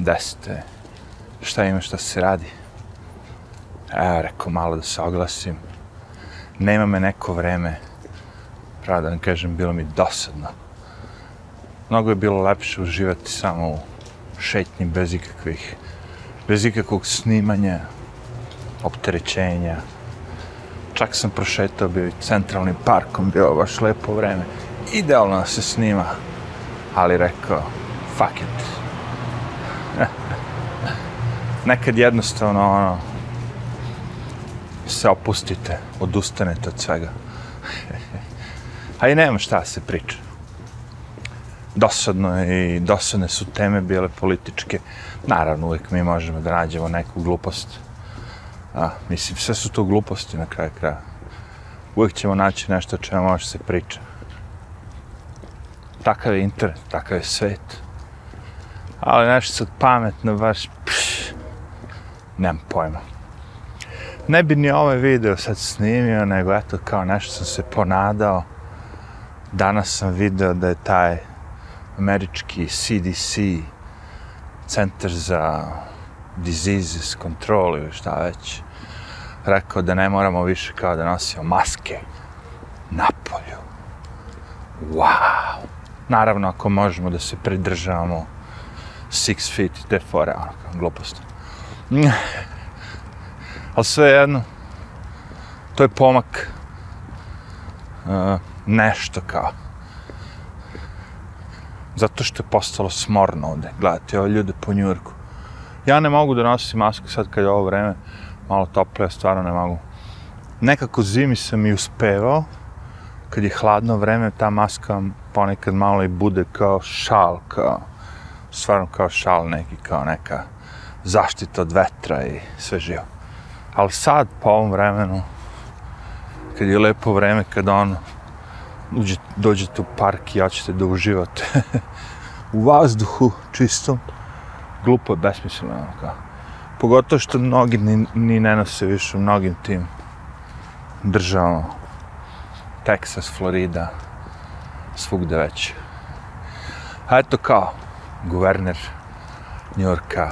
Desete, šta ima, šta se radi? Evo, rekao malo da se oglasim. Nema me neko vreme. Pravo da vam kažem, bilo mi dosadno. Mnogo je bilo lepše uživati samo u šetnji bez ikakvih, bez ikakvog snimanja, opterećenja. Čak sam prošetao bio i centralnim parkom, bio baš lepo vreme. Idealno se snima, ali rekao, fuck it. Nekad jednostavno, ono, se opustite, odustanete od svega. A pa i nema šta se priča. Dosadno je i dosadne su teme bile političke. Naravno, uvijek mi možemo da nađemo neku glupost. A, mislim, sve su to gluposti na kraju kraja. Uvijek ćemo naći nešto o čemu može se priča. Takav je internet, takav je svet. Ali nešto pametno, baš, pš, nemam pojma. Ne bi ni ovaj video sad snimio, nego eto, kao nešto sam se ponadao. Danas sam video da je taj američki CDC, Centar za Diseases Control ili šta već, rekao da ne moramo više kao da nosimo maske na polju. Wow! Naravno, ako možemo da se pridržavamo six feet te fore, ono, glupost. Ali sve jedno, to je pomak uh, nešto kao. Zato što je postalo smorno ovde. Gledajte, ove ljude po Njurku. Ja ne mogu da nosim masku sad kad je ovo vreme malo tople, ja stvarno ne mogu. Nekako zimi sam i uspevao, kad je hladno vreme, ta maska ponekad malo i bude kao šal, kao, stvarno kao šal neki, kao neka zaštita od vetra i sve živo. Ali sad, po ovom vremenu, kad je lepo vreme, kad on uđe, dođete u park i ja ćete da uživate u vazduhu čistom, glupo je, besmisleno, ono kao. Pogotovo što mnogi ni, ni ne nose više u mnogim tim državama. Texas, Florida, svugde već. A eto kao, guverner Njorka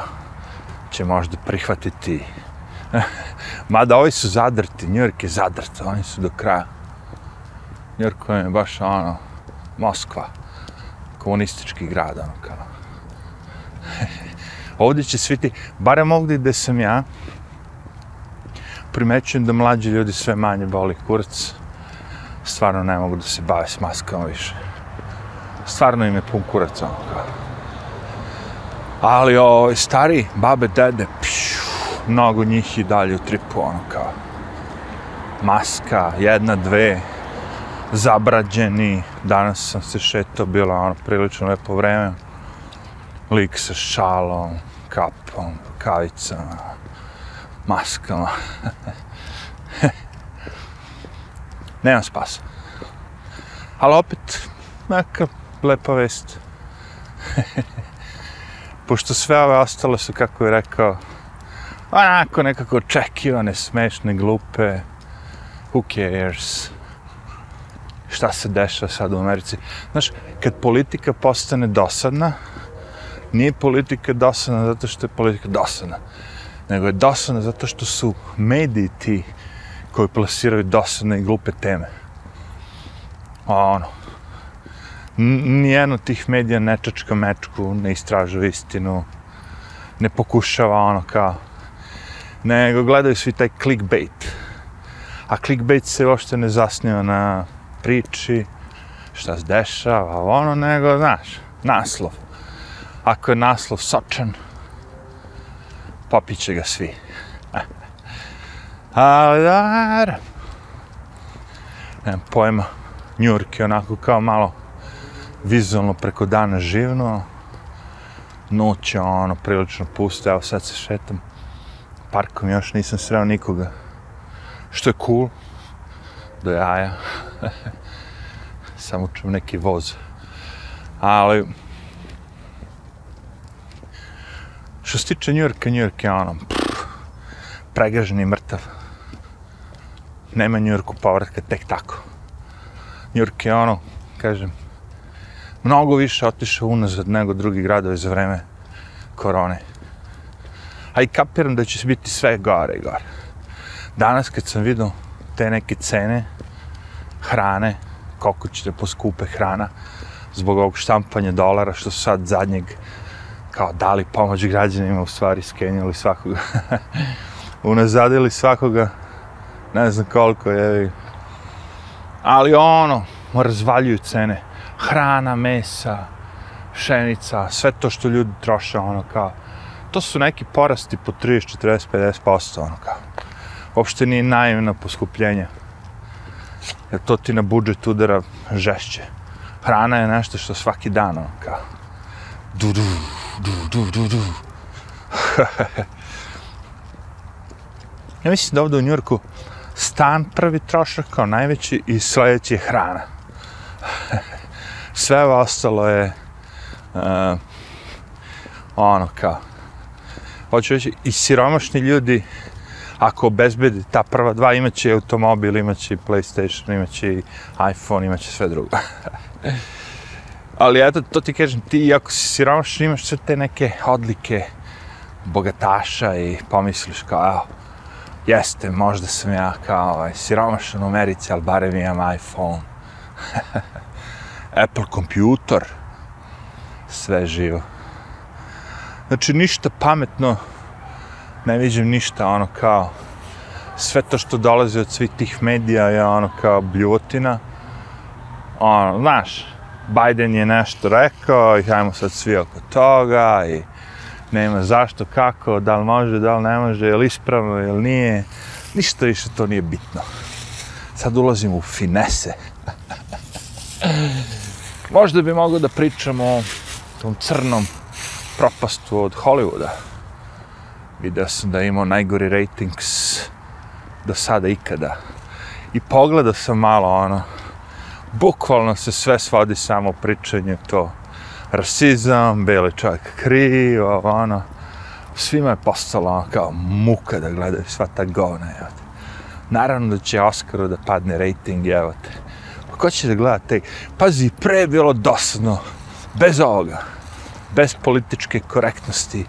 će možda prihvatiti Mada ovi su zadrti, Njork je zadrt, oni su do kraja. Njork je baš ono, Moskva, komunistički grad, ono kao. Ovdje će svi ti, barem ovdje gde sam ja, primećujem da mlađi ljudi sve manje boli kurac. Stvarno ne mogu da se bave s maskama više. Stvarno im je pun kurac, ono kao. Ali o, stari, babe, dede, pšu, mnogo njih i dalje u tripu, ono kao maska, jedna, dve, zabrađeni, danas sam se šetao, bilo ono prilično lepo vreme, lik sa šalom, kapom, kavicama, maskama. Nemam spasa. Ali opet, neka lepa vest. Pošto sve ove ostale su, kako je rekao, onako nekako očekivane, smešne, glupe, who cares, šta se dešava sad u Americi. Znaš, kad politika postane dosadna, nije politika dosadna zato što je politika dosadna, nego je dosadna zato što su mediji ti koji plasiraju dosadne i glupe teme. A ono, nijedno tih medija ne čačka mečku, ne istražuje istinu, ne pokušava ono kao, nego gledaju svi taj clickbait. A clickbait se uopšte ne zasniva na priči, šta se dešava, ono, nego, znaš, naslov. Ako je naslov sočan, popiće ga svi. Ali, da, nemam pojma, Njurk je onako kao malo vizualno preko dana živno, noć je ono prilično pusto, evo sad se šetam parkom još nisam sreo nikoga. Što je cool. Do jaja. Samo čujem neki voz. Ali... Što se tiče New Yorka, New York je ono... Pff, pregažen i mrtav. Nema New Yorku povratka tek tako. New York je ono, kažem, mnogo više otišao unazad nego drugi gradovi za vreme korone. A i kapiram da će biti sve gore i gore. Danas kad sam vidio te neke cene hrane, koliko će da poskupe hrana, zbog ovog štampanja dolara, što su sad zadnjeg kao dali pomoć građanima, u stvari skenjali svakoga. Unazadili svakoga, ne znam koliko je. Ali ono, razvaljuju cene. Hrana, mesa, pšenica, sve to što ljudi troše, ono kao, to su neki porasti po 30, 40, 50%, ono kao. Uopšte nije naivno poskupljenje. Jer to ti na budžet udara žešće. Hrana je nešto što svaki dan, ono kao. Du, du, du, du, du, du. ja mislim da ovdje u Njurku stan prvi trošak kao najveći i sljedeći je hrana. Sve ostalo je uh, ono kao hoću reći i siromašni ljudi ako obezbedi ta prva dva imaće automobil, imaće Playstation, imaće iPhone, imaće sve drugo. Ali eto, to ti kažem, ti ako si siromašan imaš sve te neke odlike bogataša i pomisliš kao, evo, jeste, možda sam ja kao ovaj, siromašan u Americi, ali barem imam iPhone. Apple kompjutor, sve živo. Znači, ništa pametno, ne vidim ništa, ono kao, sve to što dolazi od svih tih medija je ono kao bljutina. Ono, znaš, Biden je nešto rekao i hajmo sad svi oko toga i nema zašto, kako, da li može, da li ne može, je li ispravno, je li nije. Ništa više to nije bitno. Sad ulazimo u finese. Možda bi mogao da pričamo o tom crnom propastu od Hollywooda. Video sam da je imao najgori ratings do sada ikada. I pogledao sam malo ono, bukvalno se sve svodi samo pričanje to rasizam, beli čovjek krivo, ono, svima je postalo ono kao muka da gledaju sva ta govna, evo te. Naravno da će Oscaru da padne rating, evo te. Ko će da gleda te? Pazi, pre je bilo dosadno, bez ovoga, bez političke korektnosti,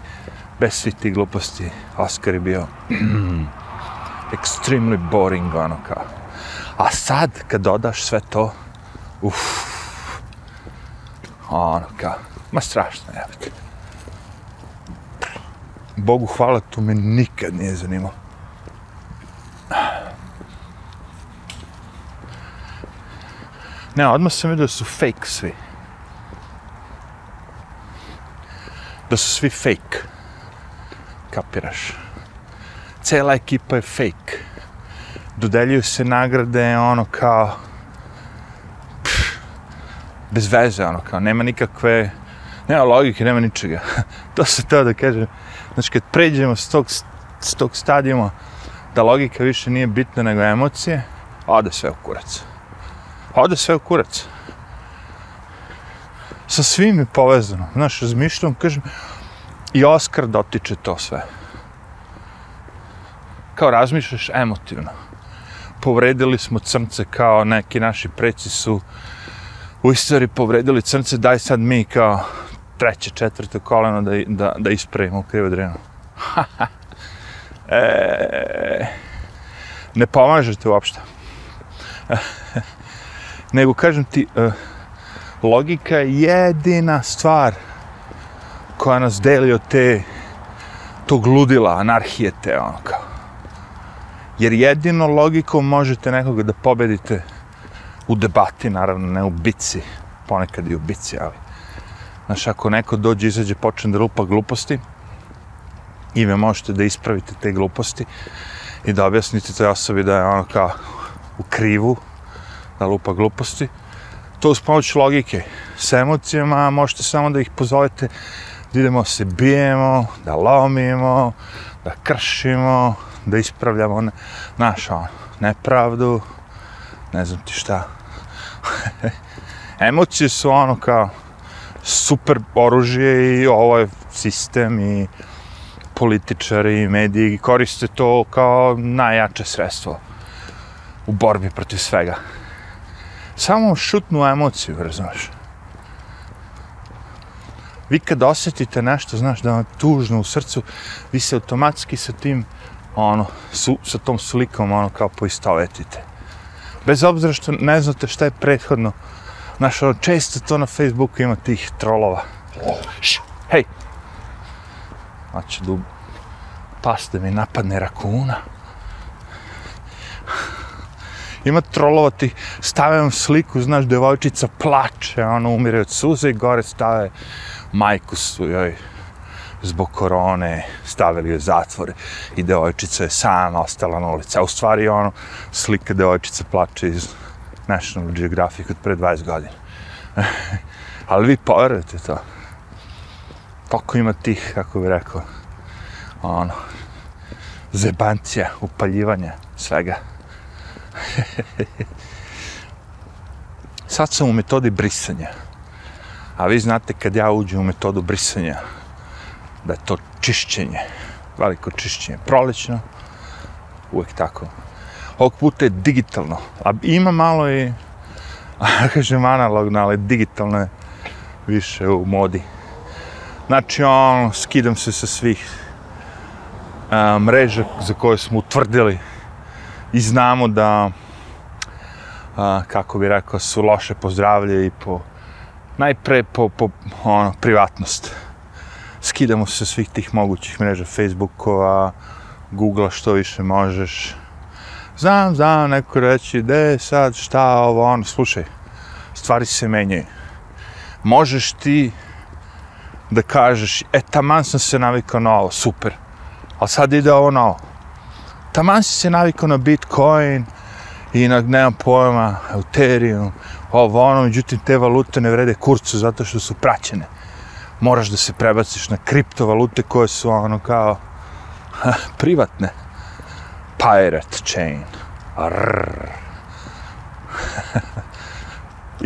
bez svih tih gluposti, Oscar je bio extremely boring, ono kao. A sad, kad dodaš sve to, uff, ono kao, ma strašno, je. Bogu hvala, to me nikad nije zanimalo. Ne, odmah sam vidio da su fake svi. Da su svi fake. Kapiraš? Cela ekipa je fake. Dodeljuju se nagrade, ono kao, bez veze, ono, kao, nema nikakve, nema logike, nema ničega. to se to da kažem. Znači, kad pređemo s tog, s tog stadijuma, da logika više nije bitna nego emocije, ode sve u kurac. Ode sve u kurac. Sa svim je povezano. Znaš, razmišljam, kažem, i Oskar dotiče to sve. Kao razmišljaš emotivno. Povredili smo crnce kao neki naši preci su u istoriji povredili crnce, daj sad mi kao treće, četvrte koleno da, da, da ispravimo u krivo drenu. e, ne pomažete uopšte. Nego kažem ti, uh, logika je jedina stvar koja nas deli od te tog ludila, anarhije te, ono kao. Jer jedino logikom možete nekoga da pobedite u debati, naravno, ne u bici, ponekad i u bici, ali... Znaš, ako neko dođe, izađe, počne da lupa gluposti, i vi možete da ispravite te gluposti i da objasnite toj osobi da je ono kao u krivu, da lupa gluposti, to uz pomoć logike. S emocijama možete samo da ih pozovete da idemo se bijemo, da lomimo, da kršimo, da ispravljamo ne, naša ono, nepravdu, ne znam ti šta. Emocije su ono kao super oružje i ovo je sistem i političari i mediji koriste to kao najjače sredstvo u borbi protiv svega. Samo šutnu emociju, razumeš? Vi kad osjetite nešto, znaš, da vam tužno u srcu, vi se automatski sa tim, ono, su, sa tom slikom, ono, kao poistovetite. Bez obzira što ne znate šta je prethodno, znaš, ono, često to na Facebooku ima tih trolova. Š, hej! Znači, da pas da mi napadne rakuna. Ima trolovati, stave vam sliku, znaš, devojčica plače, ona umire od suze i gore stave majku su joj zbog korone stavili u zatvore i devojčica je sama ostala na ulici. A u stvari ono, slika devojčice plače iz National Geographic od pre 20 godina. Ali vi poverujete to. Toliko ima tih, kako bi rekao, ono, zebancija, upaljivanja, svega. Sad sam u metodi brisanja. A vi znate kad ja uđem u metodu brisanja, da je to čišćenje, veliko čišćenje, prolećno, uvek tako. Ovog puta je digitalno, a ima malo i, kažem analogno, ali digitalno je više u modi. Znači, on, skidam se sa svih a, mreža za koje smo utvrdili i znamo da, a, kako bi rekao, su loše pozdravlje i po najpre po, po ono, privatnost. Skidamo se svih tih mogućih mreža, Facebookova, Google, što više možeš. Znam, znam, neko reći, de sad, šta, ovo, ono, slušaj, stvari se menjaju. Možeš ti da kažeš, e, taman sam se navikao na ovo, super, ali sad ide ovo na ovo. Taman si se navikao na Bitcoin i na, nemam pojma, Ethereum, ovo ono, međutim te valute ne vrede kurcu zato što su praćene. Moraš da se prebaciš na kriptovalute koje su ono kao privatne. Pirate chain.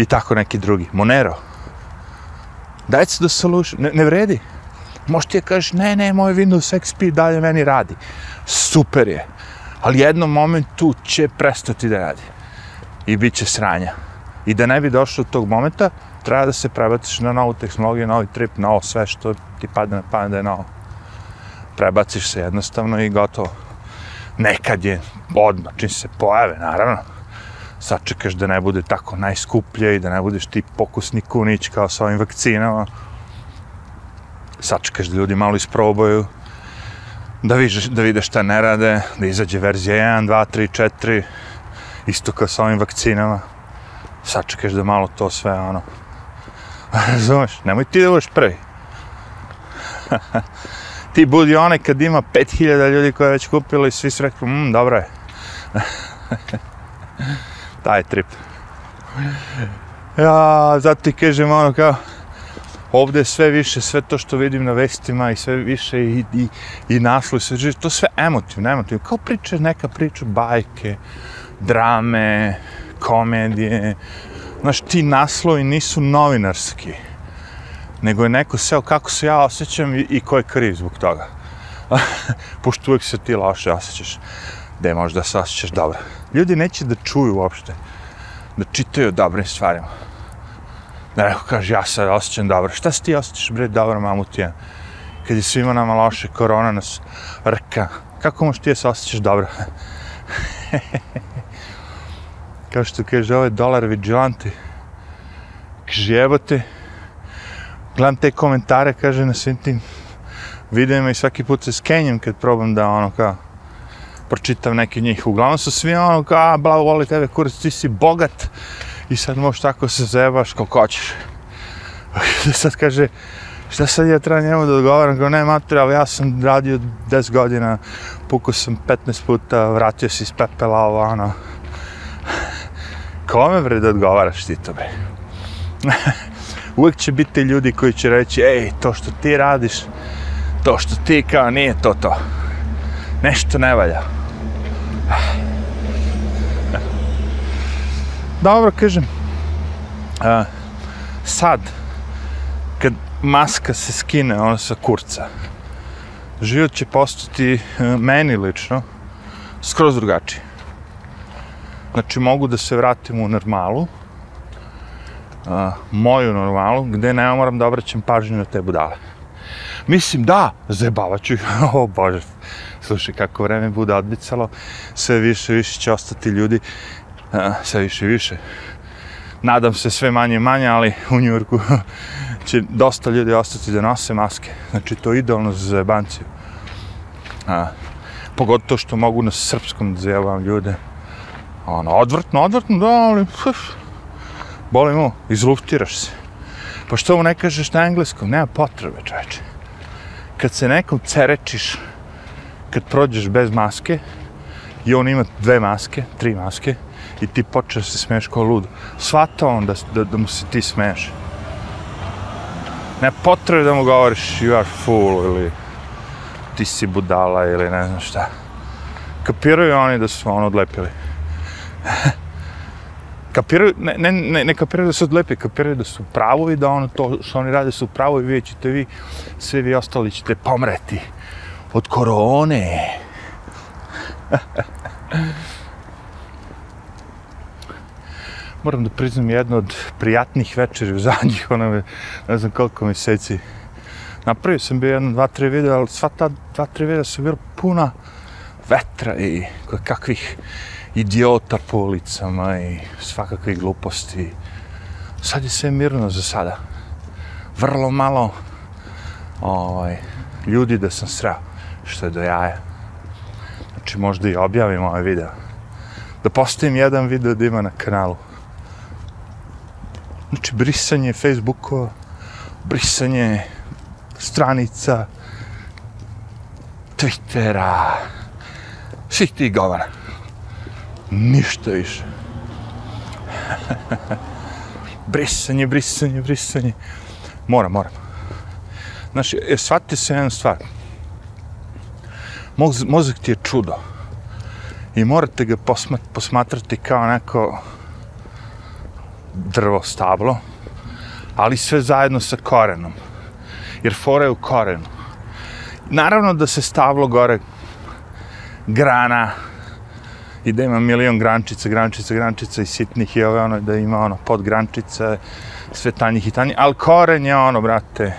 I tako neki drugi. Monero. Daj se do solution. Ne, ne vredi. Možeš ti je kažeš, ne, ne, moj Windows XP dalje meni radi. Super je. Ali jednom momentu će prestati da radi. I bit će sranja. I da ne bi došlo do tog momenta, treba da se prebaciš na novu tehnologiju, novi trip, na ovo sve što ti padne na pamet da je novo. Prebaciš se jednostavno i gotovo. Nekad je odmah, čim se pojave, naravno. Sačekaš da ne bude tako najskuplje i da ne budeš ti pokusni kunić kao sa ovim vakcinama. Sačekaš da ljudi malo isprobaju, da, vidiš, da vide šta ne rade, da izađe verzija 1, 2, 3, 4, isto kao sa ovim vakcinama sačekaš da malo to sve, ono, razumeš, nemoj ti da budeš prvi. ti budi onaj kad ima 5000 ljudi koje već kupili i svi su rekli, mmm, dobro je. Taj trip. Ja, zato ti kažem ono kao, ovdje sve više, sve to što vidim na vestima i sve više i, i, i se, sve, to sve emotivno, emotivno. Kao priče, neka priča, bajke, drame, komedije. Znaš, ti naslovi nisu novinarski, nego je neko seo kako se ja osjećam i, i ko je kriv zbog toga. Pošto uvijek se ti loše osjećaš, da možda se osjećaš dobro. Ljudi neće da čuju uopšte, da čitaju o dobrim stvarima. Neko kaže, ja sad osjećam dobro. Šta si ti osjećaš, bre, dobro, mamutija? Kad je svima nama loše, korona nas rka. Kako možeš ti da se osjećaš dobro? kao što kaže ovaj dolar vigilanti, kaže evo te, gledam te komentare, kaže na svim tim videima i svaki put se skenjem kad probam da ono kao pročitam neki njih. Uglavnom su svi ono kao, a bla, voli tebe, kurac, ti si bogat i sad možeš tako se zajebaš kako hoćeš. sad kaže, šta sad ja trebam njemu da odgovaram, kao ne materijal, ja sam radio 10 godina, pukao sam 15 puta, vratio se iz pepela, ovo, ono, kome bre da odgovaraš ti to bre? Uvijek će biti ljudi koji će reći, ej, to što ti radiš, to što ti kao nije to to. Nešto ne valja. Dobro, kažem, a, sad, kad maska se skine, ona sa kurca, život će postati e, meni lično skroz drugačiji. Znači, mogu da se vratim u normalu, a, moju normalu, gde ne moram da obraćam pažnju na te budale. Mislim, da, zajebavat ću o bože, slušaj, kako vreme bude odbicalo, sve više više će ostati ljudi, a, sve više i više. Nadam se sve manje i manje, ali u Njurku će dosta ljudi ostati da nose maske. Znači, to je idealno za zajebanciju. A, pogotovo što mogu na srpskom da zajebavam ljude. Ono, odvrtno, odvrtno, da, ali, Pf, boli mu, izluftiraš se. Pa što mu ne kažeš na engleskom? Nema potrebe, čoveče. Kad se nekom cerečiš, kad prođeš bez maske, i on ima dve maske, tri maske, i ti počeš da se smeješ kao ludo. Svata on da, da, da mu se ti smeješ. Ne potrebe da mu govoriš you are fool ili ti si budala ili ne znam šta. Kapiraju oni da su ono odlepili. kapiraju, ne, ne, ne, ne kapiraju da su odlepi, kapiraju da su pravo i da ono to što oni rade su pravo i vidjet ćete vi, sve vi ostali ćete pomreti od korone. Moram da priznam jedno od prijatnih večeri u zadnjih, ono, ne znam koliko mjeseci. Napravio sam bio jedno, dva, tri videa, ali sva ta dva, tri videa su bila puna vetra i kakvih idiota po ulicama i svakakve gluposti. Sad je sve mirno za sada. Vrlo malo ovaj, ljudi da sam sreo, što je do jaja. Znači možda i objavim ovaj video. Da postavim jedan video da ima na kanalu. Znači brisanje Facebookova, brisanje stranica, Twittera, svih tih govara. Ništa više. brisanje, brisanje, brisanje. Moram, moram. Znači, e, shvatite se jedna stvar. Moz, mozak ti je čudo. I morate ga posmat, posmatrati kao neko drvo, stablo, ali sve zajedno sa korenom. Jer fora je u korenu. Naravno da se stablo gore grana, i da ima milion grančica, grančica, grančica i sitnih i ove ono, da ima ono pod grančice, sve tanjih i tanjih, ali koren je ono, brate,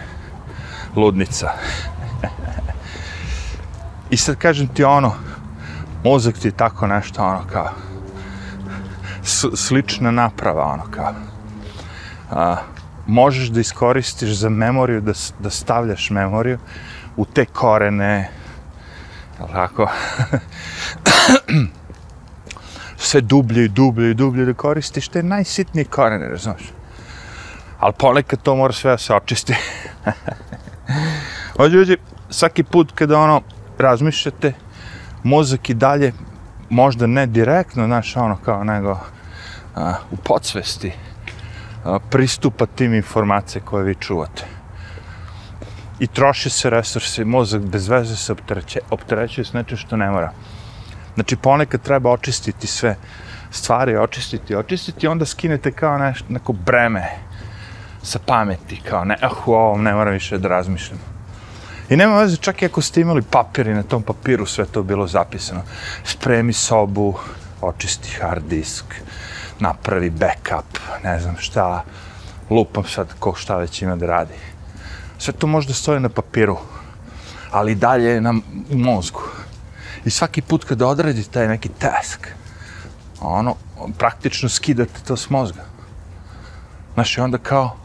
ludnica. I sad kažem ti ono, mozak ti je tako nešto ono kao, slična naprava ono kao. A, možeš da iskoristiš za memoriju, da, da stavljaš memoriju u te korene, jel tako? sve dublje i dublje i dublje da koristiš te najsitnije korene, razumiješ? Ali ponekad to mora sve da se očisti. Ođe, ođe, svaki put kada ono razmišljate, mozak i dalje, možda ne direktno, znaš, ono kao nego a, u podsvesti, a, pristupa tim informacije koje vi čuvate. I troši se resursi, mozak bez veze se optereće, opterećuje s nečem što ne mora. Znači, ponekad treba očistiti sve stvari, očistiti, očistiti, onda skinete kao neš, neko breme sa pameti, kao ne, ah, u ovom ne moram više da razmišljam. I nema veze, čak i ako ste imali papir i na tom papiru sve to bilo zapisano. Spremi sobu, očisti hard disk, napravi backup, ne znam šta, lupam sad ko šta već ima da radi. Sve to možda stoje na papiru, ali dalje na mozgu. I svaki put kada odradite taj neki task, ono, praktično skidate to s mozga. Znaš, i onda kao,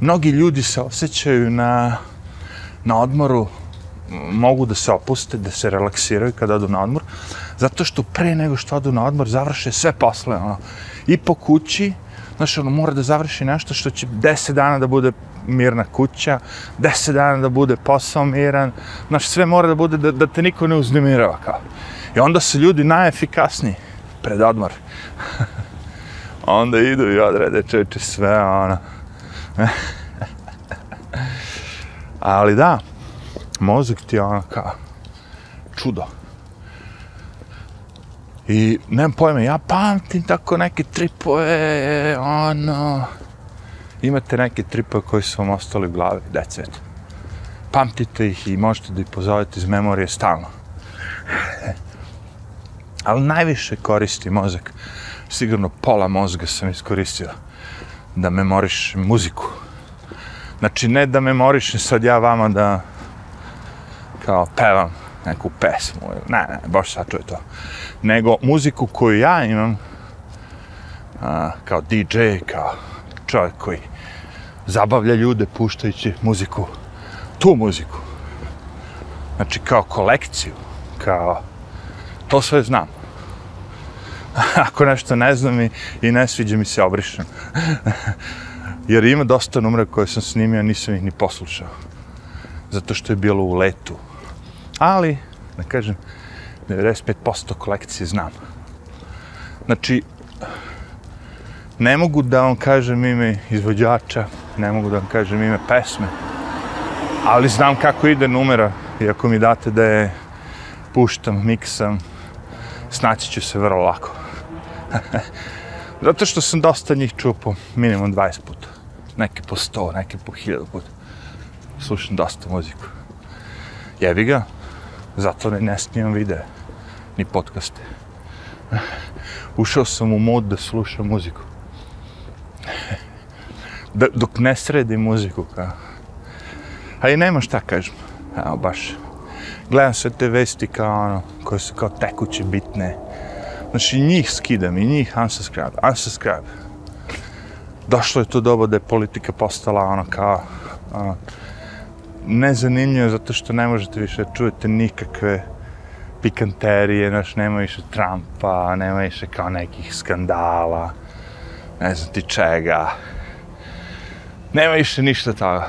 mnogi ljudi se osjećaju na, na odmoru, mogu da se opuste, da se relaksiraju kada odu na odmor, zato što pre nego što odu na odmor završe sve posle, ono, i po kući, znaš, ono, mora da završi nešto što će deset dana da bude mirna kuća, deset dana da bude posao miran, znaš, sve mora da bude da, da te niko ne uznemirava, kao. I onda su ljudi najefikasniji pred odmor. onda idu i odrede čeče sve, ono. Ali da, mozak ti je ono kao čudo. I nemam pojma, ja pamtim tako neke tripove, ono... Imate neke tripove koji su vam ostali u glavi, decet. Pamtite ih i možete da ih pozovete iz memorije stalno. Ali najviše koristi mozak. Sigurno pola mozga sam iskoristio da memorišem muziku. Znači, ne da memorišem sad ja vama da kao pevam neku pesmu, ne, ne, baš sad čuje to. Nego muziku koju ja imam, a, kao DJ, kao čovjek koji zabavlja ljude puštajući muziku, tu muziku. Znači, kao kolekciju, kao, to sve znam. Ako nešto ne znam i, i ne sviđa mi se, obrišem. Jer ima dosta numera koje sam snimio, nisam ih ni poslušao. Zato što je bilo u letu. Ali, da kažem, 95% kolekcije znam. Znači, ne mogu da vam kažem ime izvođača, ne mogu da vam kažem ime pesme, ali znam kako ide numera i ako mi date da je puštam, miksam, snaći ću se vrlo lako. Zato što sam dosta njih čuo po minimum 20 puta. Neke po 100, neke po 1000 puta. Slušam dosta muziku. Jebi ga, zato ne, ne snimam videe, ni podcaste. Ušao sam u mod da slušam muziku. Da, dok ne sredim muziku, kao. A i nema šta kažem. Evo, baš. Gledam sve te vesti kao ono, koje su kao tekuće, bitne. Znači, njih skidam i njih unsubscribe, unsubscribe. Došlo je to doba da je politika postala ono kao ono, nezanimljivo zato što ne možete više čujete nikakve pikanterije, znaš, nema više Trumpa, nema više kao nekih skandala, ne znam ti čega. Nema više ništa toga.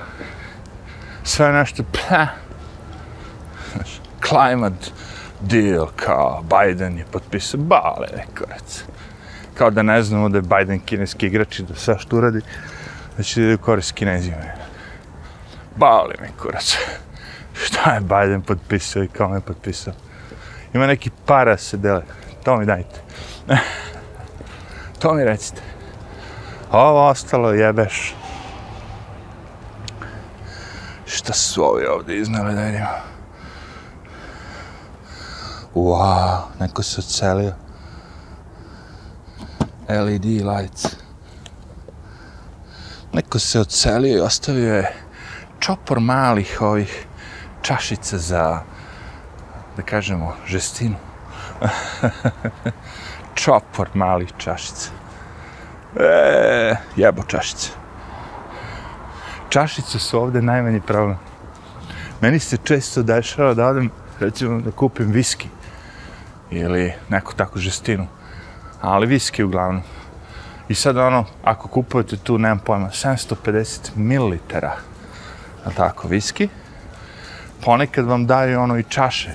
Sve nešto, pa, znaš, climate deal, kao Biden je potpisao, bale, kurac. Kao da ne znamo da je Biden kineski igrač i da sve što uradi, da će da korist kinezima. Bali me kurac. Šta je Biden potpisao i kao me potpisao? Ima neki para se dele. To mi dajte. to mi recite. Ovo ostalo jebeš. Šta su ovi ovdje iznali da vidimo? Wow, neko se ocelio. LED lights. Neko se ocelio i ostavio je čopor malih ovih čašica za, da kažemo, žestinu. čopor malih čašica. E, jebo čašice. Čašice su ovde najmanji problem. Meni se često dešava da odem, recimo, da kupim viski ili neku takvu žestinu. Ali viski uglavnom. I sad ono, ako kupujete tu, nemam pojma, 750 ml, tako, viski, ponekad vam daju ono i čaše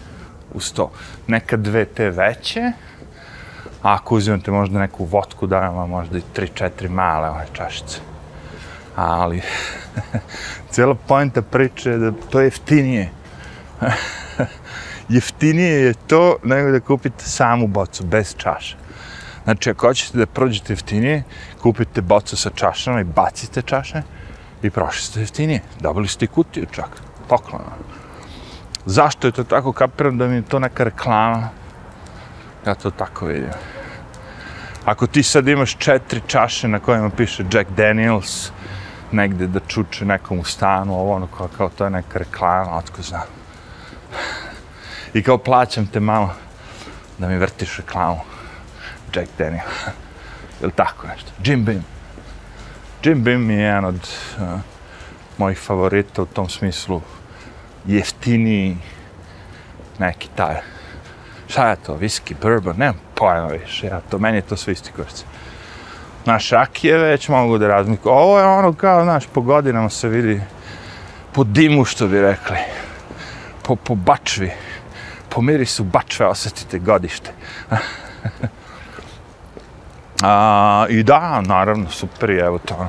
uz to. Nekad dve te veće, a ako uzimate možda neku votku, daju vam možda i 3-4 male ove čašice. Ali, cijela pojenta priče je da to je jeftinije. jeftinije je to nego da kupite samu bocu, bez čaša. Znači, ako hoćete da prođete jeftinije, kupite bocu sa čašama i bacite čaše i prošli ste jeftinije. Dobili ste i kutiju čak, poklona. Zašto je to tako? Kapiram da mi je to neka reklama. Ja to tako vidim. Ako ti sad imaš četiri čaše na kojima piše Jack Daniels, negde da čuče nekom u stanu, ovo ono kao, kao to je neka reklama, otko znam. I kao plaćam te malo da mi vrtiš reklamu. Jack Daniels. Ili tako nešto. Jim Beam. Jim Beam je jedan od uh, mojih favorita u tom smislu. Jeftiniji neki taj. Šta je to? Whisky, bourbon? Nemam pojma više. Ja to, meni je to sve isti kurac. Naš rakije već mogu da razmiku. Ovo je ono kao, znaš, po godinama se vidi po dimu, što bi rekli. Po, po bačvi po mirisu bačve osjetite godište. A, I da, naravno, super je, evo to.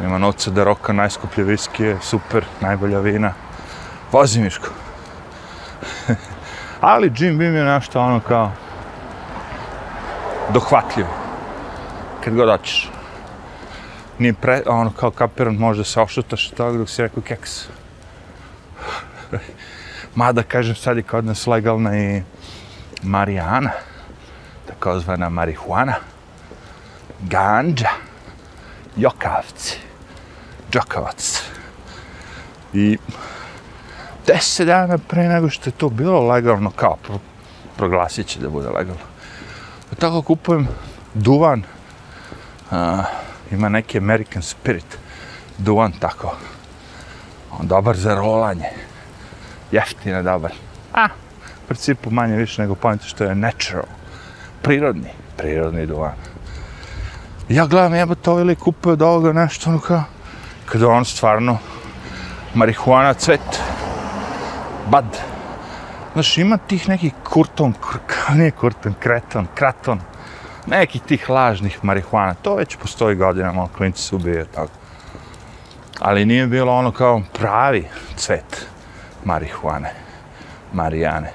Ima novca da roka najskuplje viskije, super, najbolja vina. Vozi Miško. Ali Jim Beam je nešto ono kao dohvatljivo. Kad god hoćeš. Nije pre, ono kao kapiran, možda se ošutaš od toga dok si rekao keks. Mada, kažem, sad je kod nas legalna i Marijana, takozvana marihuana, ganđa, Jokavci. Džokovac. I deset dana pre nego što je to bilo legalno, kao pro, proglasit će da bude legalno. Tako kupujem duvan, uh, ima neki American Spirit, duvan tako, on dobar za rolanje, jeftine dobar. A, u principu manje više nego pojente što je natural, prirodni, prirodni duvan. Ja gledam, jeba ovaj to ili kupuje od ovoga nešto, ono kao, kada on stvarno marihuana cvet, bad. Znaš, ima tih neki kurton, kur, nije kurton, kreton, kraton, nekih tih lažnih marihuana. To već postoji godinama, klinci se ubije, tako. Ali nije bilo ono kao pravi cvet marihuane, marijane.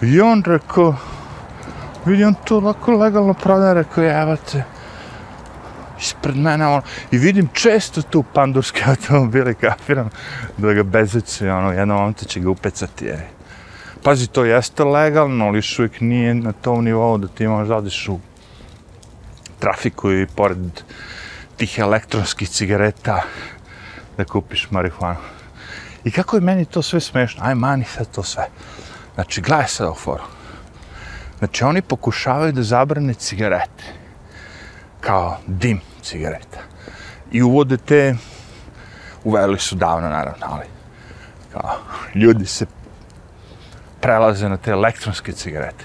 I on rekao, vidi on to lako legalno prodaje, rekao, evo ispred mene, ono, i vidim često tu pandurske automobile, kapiram, da ga bezeće, ono, jedno momento će ga upecati, je. Pazi, to jeste legalno, ali još uvijek nije na tom nivou da ti možeš odiš u trafiku i pored tih elektronskih cigareta da kupiš marihuanu. I kako je meni to sve smešno? Aj, mani sad to sve. Znači, gledaj sad ovu foru. Znači, oni pokušavaju da zabrane cigarete. Kao dim cigareta. I uvode te, uveli su davno, naravno, ali kao, ljudi se prelaze na te elektronske cigarete.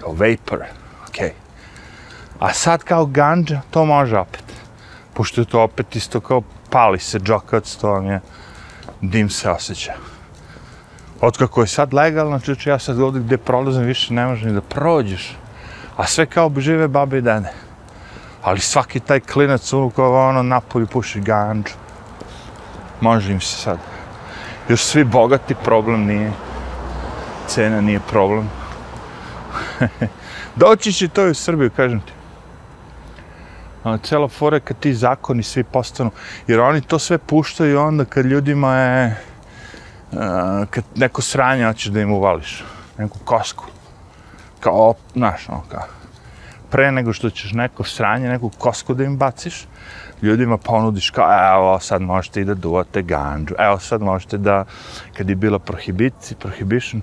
Kao vapor, okej. Okay. A sad kao ganđa, to može opet. Pošto je to opet isto kao pali se džokac, to vam je dim se osjeća. Otkako je sad legalno, čuče, ja sad ovdje gdje prolazim više ne možeš ni da prođeš. A sve kao bi žive babe i dene. Ali svaki taj klinac unukova, ono napolju puši ganđu. Može im se sad. Još svi bogati problem nije. Cena nije problem. Doći će to i u Srbiju, kažem ti. Ono, cela fora kad ti zakoni svi postanu, jer oni to sve puštaju onda kad ljudima je, uh, kad neko sranje hoćeš da im uvališ, neku kosku, kao, znaš, ono, kao, pre nego što ćeš neko sranje, neku kosku da im baciš, ljudima ponudiš kao, evo, sad možete i da duvate ganđu, evo, sad možete da, kad je bila prohibici, prohibition,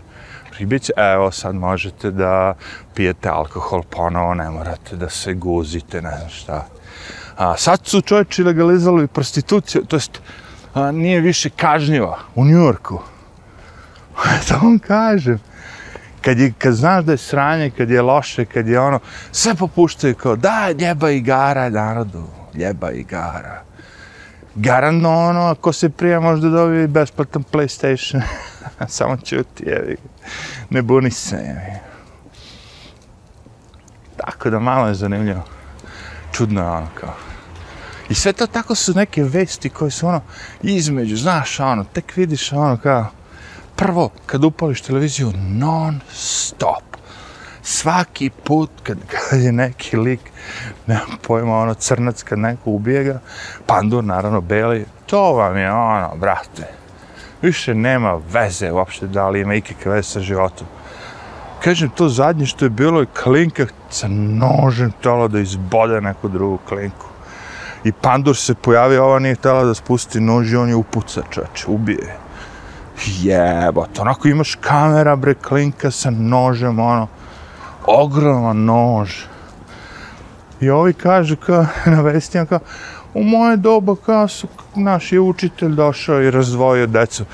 prohibicija, evo, sad možete da pijete alkohol ponovo, ne morate da se guzite, ne znam šta. A, sad su čovječi legalizali prostituciju, to jest, a, nije više kažnjiva u Njujorku. to vam kažem. Kad, je, kad znaš da je sranje, kad je loše, kad je ono, sve popuštaju kao, da, ljeba igara narodu, ljeba igara. Garantno ono, ako se prija možda dobije besplatan PlayStation. Samo čuti, jevi. Ne buni se, jevi. Tako da malo je zanimljivo. Čudno je ono kao. I sve to tako su neke vesti koje su ono između, znaš ono, tek vidiš ono kao, prvo kad upališ televiziju non stop. Svaki put kad, kad je neki lik, nemam pojma, ono crnac kad neko ubije ga, pandur naravno beli, to vam je ono, brate, više nema veze uopšte da li ima ikakve veze sa životom. Kažem, to zadnje što je bilo je klinka sa nožem tela da izbode neku drugu klinku. I pandur se pojavio, ova nije tela da spusti nož i on je upuca, čač, ubije. Jebot, onako imaš kamera, bre, klinka sa nožem, ono, ogroman nož. I ovi kažu, kao, na vestijama, ono kao, u moje doba, kao su, naš je učitelj došao i razdvojio decu.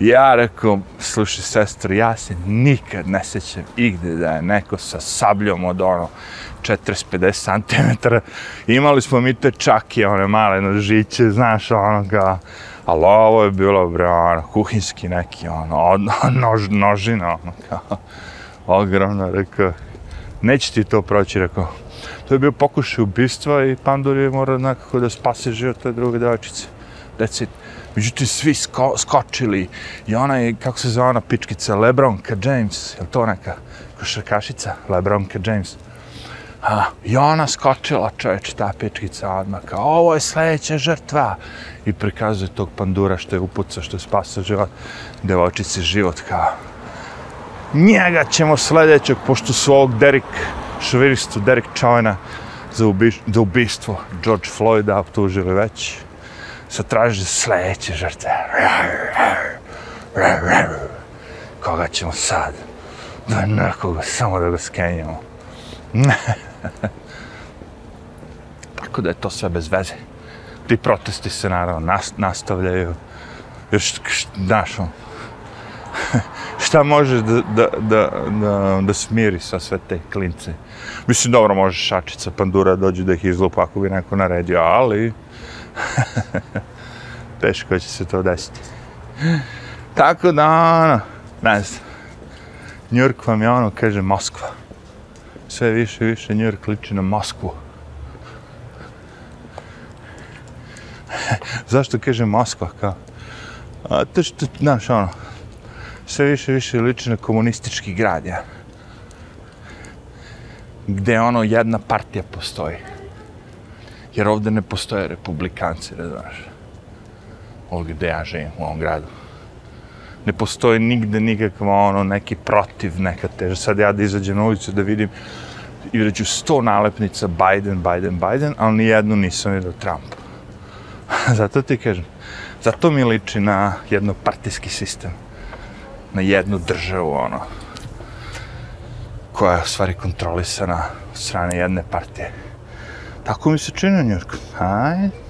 Ja rekao, slušaj, sestro, ja se nikad ne sećam igde da je neko sa sabljom od ono 40-50 cm. Imali smo mi te čakije, one male nožiće, znaš, ono kao, ali ovo je bilo, bre, ono, kuhinski neki, ono, nož, nožina, ono, kao, ogromno, rekao, neće ti to proći, rekao, to je bio pokušaj ubistva i Pandur je morao nekako da spase život te druge devojčice. That's it. Međutim, svi sko skočili i ona je, kako se zove ona pičkica, Lebronka James, je to neka košarkašica, Lebronka James? A, I ona skočila, čovječ, ta pičkica odmah, kao, ovo je sljedeća žrtva. I prikazuje tog pandura što je upuca, što je spasao život, devojčici život, kao, njega ćemo sljedećeg, pošto su ovog Derek, šviristu Derek Čovena, za, ubiš, za ubistvo George Floyda optužili već. Sad traže sledeće žrtve. Koga ćemo sad? Da nekoga, samo da ga skenjamo. Tako da je to sve bez veze. Ti protesti se naravno nas, nastavljaju. Još, znaš, on, šta može da, da, da, da, da smiri sa sve te klince. Mislim, dobro, može šačica pandura dođe da ih izlupa ako bi neko naredio, ali teško će se to desiti. Tako da, ono, ne znam, Njurk vam je ono, kaže, Moskva. Sve više i više Njurk liči na Moskvu. Zašto kaže Moskva kao? A to što, znaš, ono, sve više više liči na komunistički grad, ja. Gde ono jedna partija postoji. Jer ovde ne postoje republikanci, da znaš. Ovdje gde ja živim, u ovom gradu. Ne postoji nigde nikakva ono, neki protiv, neka teža. Sad ja da izađem na ulicu da vidim i sto nalepnica Biden, Biden, Biden, ali nijednu nisam vidio Trump. Zato ti kažem, zato mi liči na jednopartijski sistem na jednu državu, ono, koja je u stvari kontrolisana od strane jedne partije. Tako mi se čini u Njurku. Ajde.